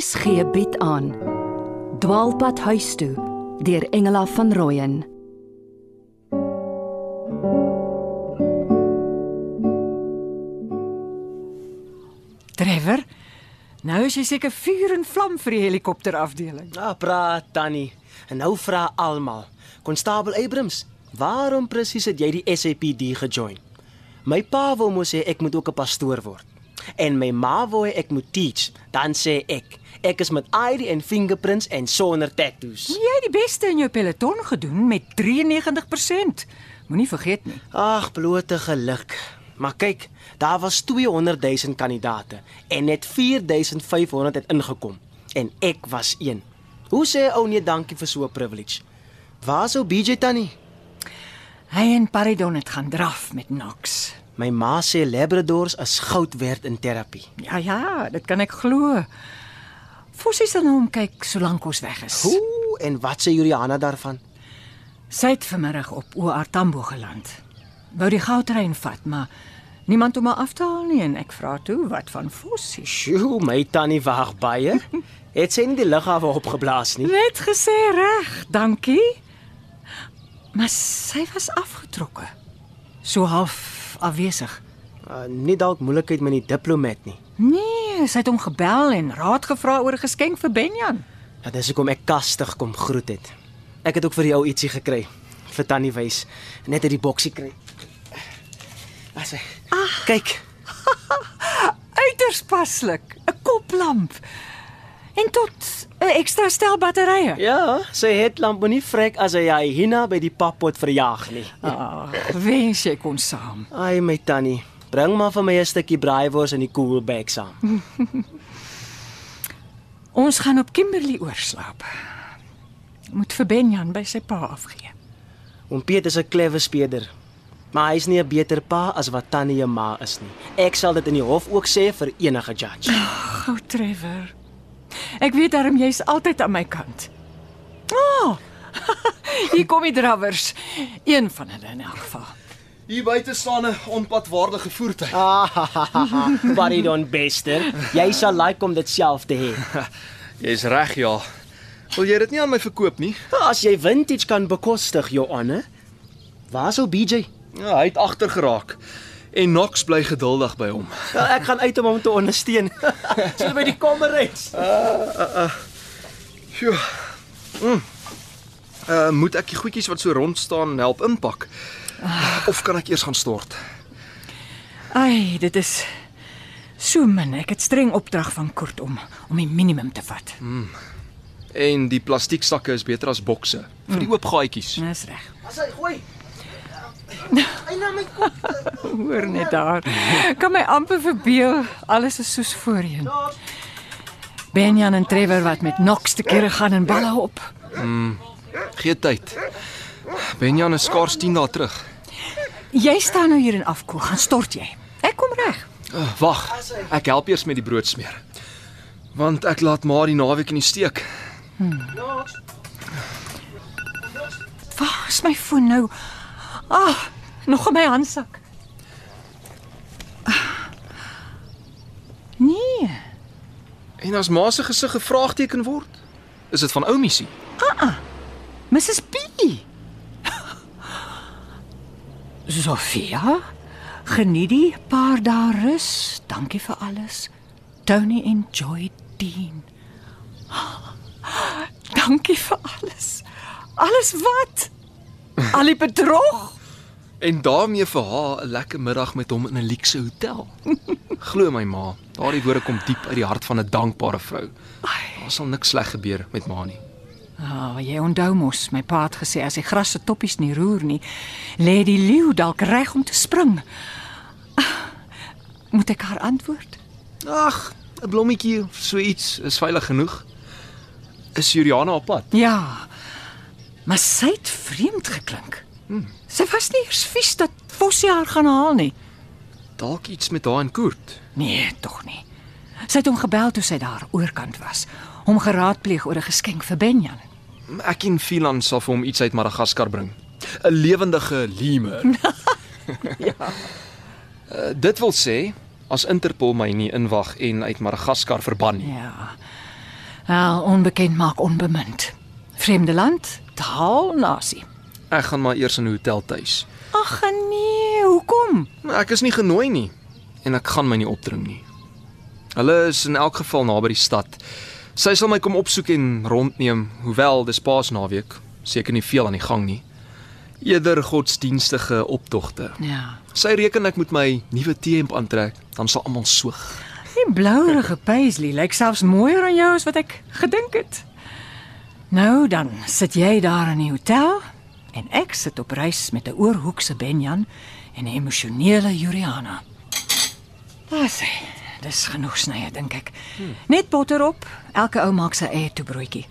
RSG bied aan Dwaalpad huis toe deur Engela van Rooyen Trevor, nou is jy seker vuur en vlam vir die helikopterafdeling. Ah, praat Tannie. En nou vra almal. Konstabel Abrams, waarom presies het jy die SAPD gejoin? My pa wou mos sê ek moet ook 'n pastoor word. En my ma wou ek moet teach. Dan sê ek, ek is met ID en fingerprints en sonder tattoos. Jy het die beste in jou peloton gedoen met 93%. Moenie vergeet nie. Ag, blote geluk. Maar kyk, daar was 200 000 kandidate en net 4500 het ingekom en ek was een. Hoe sê ou nee dankie vir so 'n privilege? Waar sou BJ tannie? Hy en Paridon het gaan draf met Knox. My ma sê labradors is goud werd in terapie. Ja ja, dit kan ek glo. Fossie sal na hom kyk solank ons weg is. Hoe en wat sê Juliana daarvan? Sy het vanmiddag op OR Tambo geland. Wou die goudtrein vat, maar niemand om haar af te haal nie en ek vra toe wat van Fossie. Sjoe, my tannie wag baie. Het sy nie die lughawe opgeblaas nie? Net gesê reg, dankie. Maar sy was afgetrokke. So half afwesig. Uh, nie dalk moeilikheid met die diplomat nie. Nee, sy het hom gebel en raad gevra oor 'n geskenk vir Benjan. Ja, dis hoekom ek kastig kom groet het. Ek het ook vir jou ietsie gekry vir tannie wys. Net uit die boksie kry. As hy. Ah. Kyk, Uiters paslik, 'n koplamp. En tot 'n ekstra stel batterye. ja, sy headlamp moenie vrek as hy hy hina by die pappot verjaag nie. Ag, wens jy kon saam. Ai my tannie, bring maar vir my 'n stukkie braaivors in die koelbak saam. Ons gaan op Kimberley oorslaap. Moet vir Benjan by sy pa afgee. Oom Piet is 'n clever speeder. Maar hy's nie 'n beter pa as wat tannie ma is nie. Ek sal dit in die hof ook sê vir enige judge. Gou Trevor. Ek weet darm jy's altyd aan my kant. O! Oh, hier kom die drawers. Een van hulle in elk geval. Hier buite staan 'n onpadwaardige voertuig. Buddy don bester. Jy sal like om dit self te hê. Jy's reg, ja. Wil jy dit nie aan my verkoop nie? As jy vintage kan bekostig, Joanne. Waar sou BJ? Ja, hy het agter geraak. En Knox bly geduldig by hom. Ja, ek gaan uit om hom te ondersteun. Sien by die kamerreis. Sjoe. Mm. Uh moet ek die goedjies wat so rond staan help inpak? Of kan ek eers gaan stort? Ai, dit is so min. Ek het streng opdrag van Kurt om om die minimum te vat. En die plastieksakke is beter as bokse vir die oop gaatjies. Dis reg. As hy gooi. Hy na my kop. Hoor net daar. Kan my amper verbeel alles is soos voorheen. Benjan en Trevor wat met Knox te kere gaan en balle op. Gee tyd. Benjan is skaars 10 dae terug. Jy staan nou hier in afkoel, gaan stort jy. Ek kom reg. Uh, Wag, ek help eers met die brood smeer. Want ek laat maar die naweek in die steek. Waar is my foon nou? Ah, nog in my handsak. Ah. Nee, En as ma se gesig gevraagteken word, is dit van ou missie. Mrs. Sofia, geniet die paar dae rus. Dankie vir alles. Tony enjoy Dean. Dankie vir alles. Alles wat? Al die bedrog? En daarmee vir haar 'n lekker middag met hom in 'n luukse hotel. Glo my ma, daardie woorde kom diep uit die hart van 'n dankbare vrou. Daar sal niks sleg gebeur met ma nie. Ah, oh, jy onthou mos, my pa het gesê as die gras se toppies nie roer nie, lê die leeu dalk reg om te spring. Ah, Moet ek haar antwoord? Ag, 'n blommetjie of so iets is veilig genoeg. Is Juliana op pad? Ja. Maar sy het vreemd geklink. Hmm. Sy was nie eers vies dat Fossie haar gaan haal nie. Dalk iets met haar en Koert. Nee, tog nie. Sy het hom gebel toe sy daar oorkant was, hom geraadpleeg oor 'n geskenk vir Benjan. Ek en Philan sal vir hom iets uit Madagaskar bring. 'n Lewendige lemur. ja. Uh, dit wil sê as Interpol my nie inwag en uit Madagaskar verban nie. Ja. Wel, onbekend maak onbemind. Vreemde land, taal, nasie. Ek gaan maar eers in 'n hotel tuis. Ag nee, hoekom? Maar ek is nie genooi nie en ek gaan my nie opdring nie. Hulle is in elk geval naby die stad. Sy sal my kom opsoek en rondneem, hoewel dis Paasnaweek, seker nie veel aan die gang nie. Eerder godsdienstige optogte. Ja. Sy reken ek moet my nuwe T-hemp aantrek, dan sal almal soeg. Die blouerige paisley lyk selfs mooier aan jou as wat ek gedink het. Nou dan, sit jy daar in die hotel en ek sit op reis met 'n oorhoekse Benjan en 'n emosionele Juliana. Daar sê, dis genoeg snye dink ek. Net botter op, elke ou maak sy eie toebroodjie.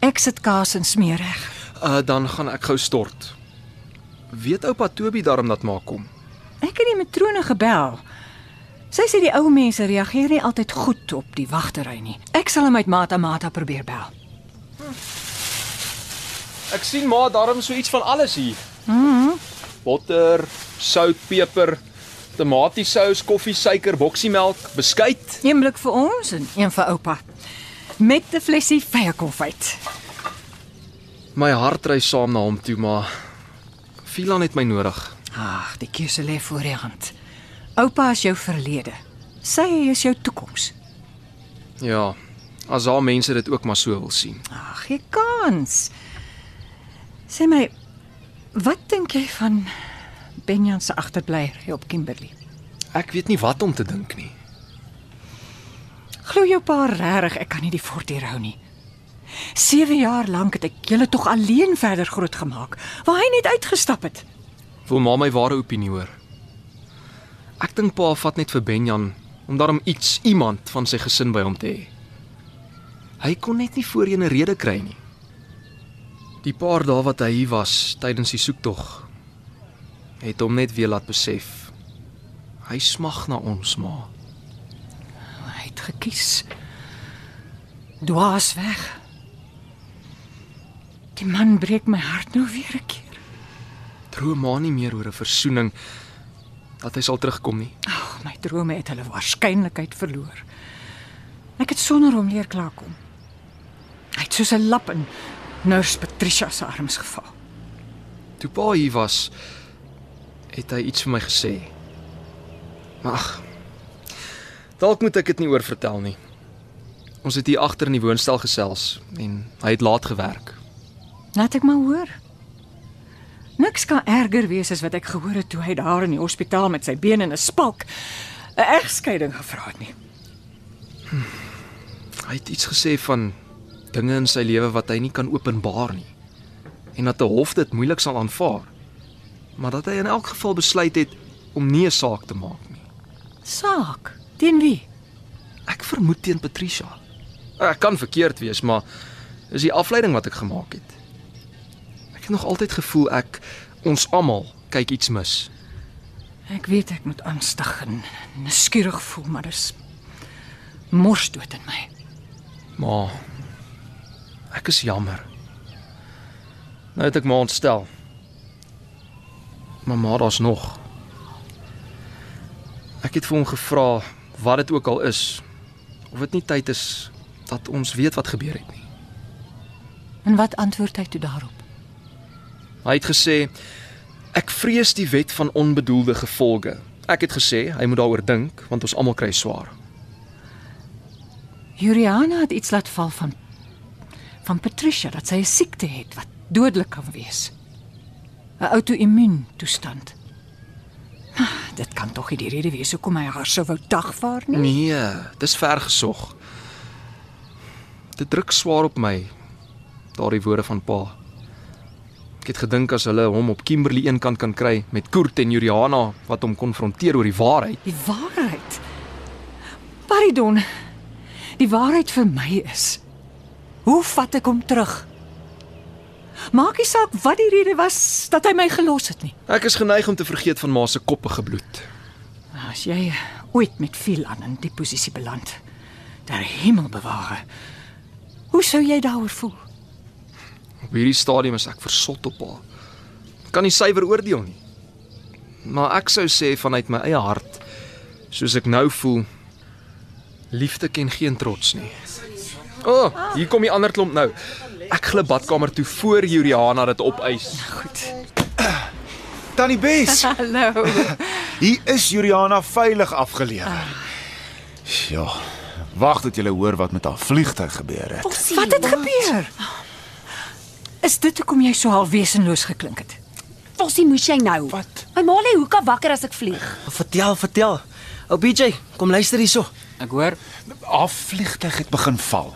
Ek sit kaas en smeer reg. Uh dan gaan ek gou stort. Weet oupa Toby daarom dat maak kom. Ek het die matrone gebel. Sy sê die ou mense reageer nie altyd goed op die wagtery nie. Ek sal hom uit Mata Mata probeer bel. Ek sien maar daarom so iets van alles hier. Mhm. Botter, sout, peper, tomatiesous, koffie, suiker, boksiemelk, beskuit. Een blik vir ons en een vir oupa. Met 'n flesie feierkonfyt. My hart ry saam na hom toe, maar Filan het my nodig. Ag, die keuse lê voor die hand. Oupa is jou verlede. Sy is jou toekoms. Ja, as al mense dit ook maar so wil sien. Ag, jy kans. Sê my, wat dink jy van Benjan se agterblyer op Kimberley? Ek weet nie wat om te dink nie. Glo jou pa regtig ek kan nie die fort hier hou nie. 7 jaar lank het ek julle tog alleen verder grootgemaak, waar hy net uitgestap het. Wil ma my ware opinie hoor? Ek dink pa vat net vir Benjan om daarom iets iemand van sy gesin by hom te hê. Hy kon net nie voorheen 'n rede kry nie. Die paar dae wat hy hier was tydens die soektog het hom net weer laat besef. Hy smag na ons ma. Hy het gekies. Dwaas weg. Die man breek my hart nou weer 'n keer. Droom maar nie meer oor 'n versoening dat hy sal terugkom nie. Ag, my drome het hulle waarskynlikheid verloor. Ek het sonder hom leer klaarkom. Hy het soos 'n lap in Nurse Patricia se arms geval. Toe pa hier was, het hy iets vir my gesê. Maar ag, dalk moet ek dit nie oor vertel nie. Ons het hier agter in die woonstel gesels en hy het laat gewerk. Laat ek maar hoor. Niks kan erger wees as wat ek gehoor het toe hy daar in die hospitaal met sy been in 'n spalk 'n egskeiding gevra het nie. Hy het iets gesê van dinge in sy lewe wat hy nie kan openbaar nie en dat 'n hof dit moeilik sal aanvaar. Maar dat hy in elk geval besluit het om nie 'n saak te maak nie. Saak. Teen wie? Ek vermoed teen Patricia. Ek kan verkeerd wees, maar dis die afleiding wat ek gemaak het. Ek het nog altyd gevoel ek ons almal kyk iets mis. Ek weet ek moet angstig en nuuskierig voel, maar dis mors dood in my. Maar ek is jammer. Nou het ek maar ontstel. Maar maar daar's nog. Ek het vir hom gevra wat dit ook al is of dit nie tyd is dat ons weet wat gebeur het nie. En wat antwoord hy toe daarop? Hy het gesê ek vrees die wet van onbedoelde gevolge. Ek het gesê hy moet daaroor dink want ons almal kry swaar. Juliana het iets laat val van van Patricia dat sy 'n siekte het wat dodelik kan wees. 'n Auto-immuun toestand. Ah, Dit kan tog nie die rede wees hoekom hy haar sou wou dagvaar nie. Nee, dis ver gesog. Dit druk swaar op my daardie woorde van pa. Ek het gedink as hulle hom op Kimberley een kant kan kry met Koert en Juliana wat hom konfronteer oor die waarheid. Die waarheid. Paridon. Die waarheid vir my is hoe vat ek hom terug? Maak nie saak wat die rede was dat hy my gelos het nie. Ek is geneig om te vergeet van ma se koppige bloed. As jy ooit met veel aan in die posisie beland, der hemel beware. Hoe sou jy daaroor voel? Op hierdie stadium is ek versot op haar. Kan nie suiwer oordeel nie. Maar ek sou sê vanuit my eie hart, soos ek nou voel, liefde ken geen trots nie. O, oh, hier kom die ander klomp nou. Ek gly badkamer toe voor Juliana dit opeis. Tannie Bes, Hallo. hier is Juliana veilig afgelewer. Ja, wag tot jy hoor wat met haar vliegtyg gebeur het. Wat het gebeur? Is dit hoekom jy so half wesenloos geklink het? Fossie, moes jy nou? Wat? My ma lê hoeka wakker as ek vlieg. Vertel, vertel. Ou BJ, kom luister hierso. Ek hoor Haar vliegtyg het begin val.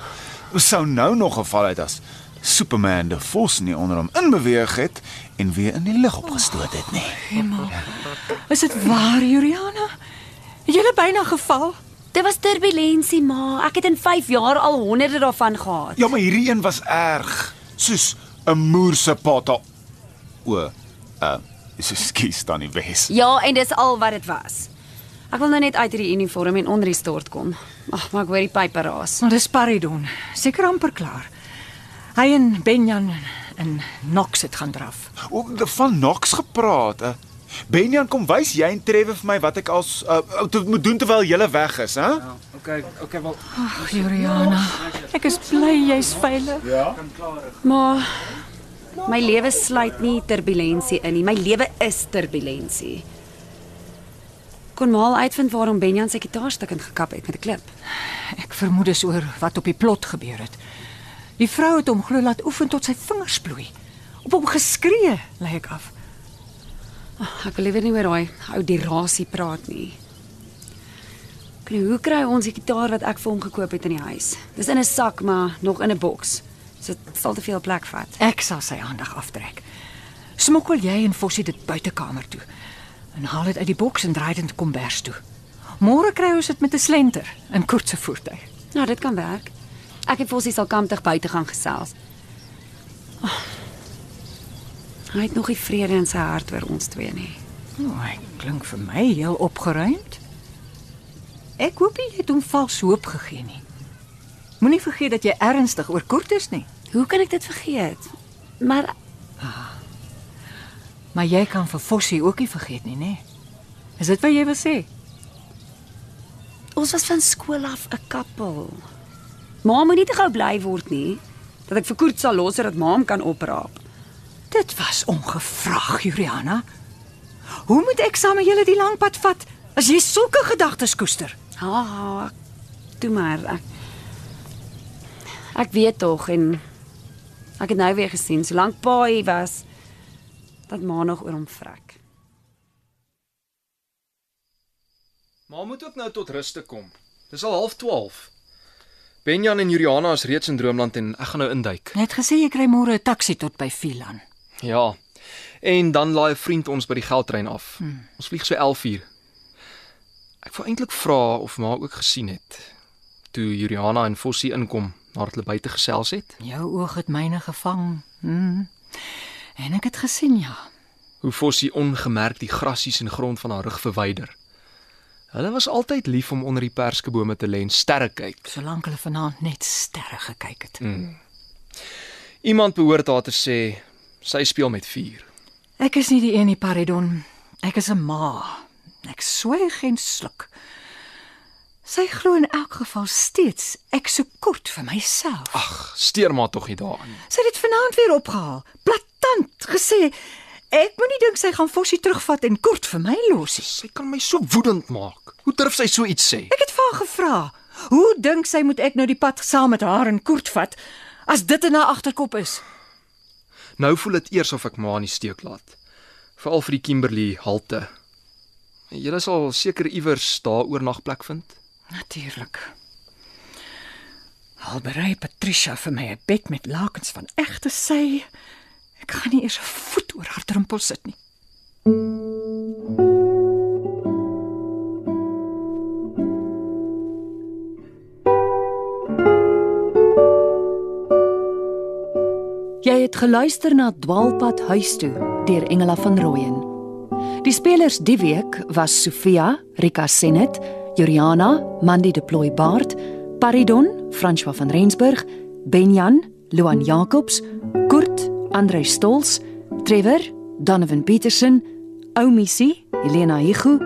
Sou nou nog geval het as Superman die vos nie onder hom inbeweeg het en weer in die lug opgestoot het nie. Is dit waar, Juliana? Het jy byna geval? Dit was turbulensie, ma. Ek het in 5 jaar al honderde daarvan gehad. Ja, maar hierdie een was erg. Soos 'n moer se pata. O, uh, is ekskuus Tannie Bes. Ja, en dis al wat dit was. Ek wil nou net uit hierdie uniform en onder die stort kom. Ag, maar ek hoor die pype raas. Maar dis Paridon, seker amper klaar. Hy en Benjan en Knox het gaan draf. O, van Knox gepraat. Uh, Benjan, kom wys jy en Trevor vir my wat ek als uh, moet doen terwyl jy weg is, hè? Ja, okay, okay wel. Ag, Juliana, ek is bly jy's veilig. Maar my lewe sluit nie turbulensie in nie. My lewe is turbulensie. Kon maar uitvind waarom Benjan sy gitaarstuk ingekap het met 'n klip. Ek vermoed dis oor wat op die plot gebeur het. Die vrou het hom glo laat oefen tot sy vingers bloei. Op hom geskree, lê ek af. Ek wil liewer nie oor daai ou dirasie praat nie. Kyk, hoe kry ons die gitaar wat ek vir hom gekoop het in die huis? Dis in 'n sak, maar nog in 'n boks. So dit sal te veel plek vat. Ek sal sy aandag aftrek. Smokkel jy en Fossie dit buitekamer toe en haal dit uit die boks en draai dit in kombers toe. Môre kry ons dit met 'n slenter in kortse voertuig. Nou, dit kan werk. Ek en Fossie sal kamptig buite gaan gesels. Oh, hy het nog nie vrede in sy hart oor ons twee nie. Nou, hy klink vir my heel opgeruimd. Ek hoop jy het hom vals hoop gegee nie. Moenie vergeet dat jy ernstig oor Kort is nie, Hoe kan ek dit vergeet? Maar maar jy kan vir Fossie ook nie vergeet nie, nê? Is dit wat jy wil sê? ons was van skool af 'n koppel. Ma moet nie te gou bly word nie. Dat ek vir Koert sal los sodat ma hom kan opraap. Dit was ongevraag, Juliana. Hoe moet ek saam met julle die lang pad vat as jy sulke gedagtes koester? Ha, ha. Toe maar. Ek, ek weet tog en ek het nou weer gesien solank pa hier was dat ma nog oor hom vrek. Maar moet ook nou tot rus te kom. Dis al 12:30. Benjan en Juliana is reeds in Droomland en ek gaan nou induik. Jy het gesê jy kry môre 'n taxi tot by Filan. Ja. En dan laai 'n vriend ons by die geldtrein af. Hmm. Ons vlieg so 11uur. Ek wou eintlik vra of ma ook gesien het toe Juliana en Fossie inkom nadat hulle buite gesels het. Jou oog het myne gevang. Hm. En ek het gesien ja. Hoe Fossie ongemerk die grasies en grond van haar rug verwyder. Hulle was altyd lief om onder die perskebome te lê en sterre kyk. Solank hulle vanaand net sterre gekyk het. Mm. Iemand behoort haar te sê sy speel met vuur. Ek is nie die een nie, Paridon. Ek is 'n ma. Ek swyg en sluk. Sy glo in elk geval steeds ek so kort vir myself. Ag, steur maar tog nie daaraan. Sy het dit vanaand weer opgehaal. Platant gesê ek moenie dink sy gaan Fossie terugvat en kort vir my los nie. Sy kan my so woedend maak. Hoe durf sy so iets sê? Ek het vir haar gevra, "Hoe dink sy moet ek nou die pad saam met haar en Kort vat as dit in haar agterkop is?" Nou voel dit eers of ek ma in die steek laat. Veral vir die Kimberley halte. Julle sal seker iewers daar oornagplek vind. Natuurlik. Al berei Patricia vir my 'n bed met lakens van egte sy. Ek gaan nie eers 'n voet oor haar drempel sit nie. Jy het geluister na Dwaalpad huis toe deur Engela van Rooyen. Die spelers die week was Sofia, Rika Senet, Juliana, Mandy de Plooi Baard, Paridon, François van Rensburg, Benjan, Luan Jacobs, Kurt, Andrei Stols, Trevor, Donovan Petersen, Oumissie, Helena Higu,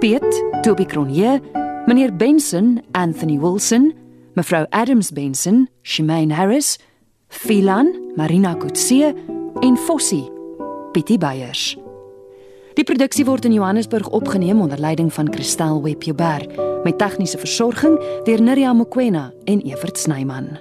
Piet, Toby Cronje, meneer Benson, Anthony Wilson, Mevrou Adams Benson, Shemaine Harris, Philan, Marina Kutse en Fossie, Pietie Beyers. Die produksie word in Johannesburg opgeneem onder leiding van Christel Webber met tegniese versorging deur Nirja Mkwena en Evert Snyman.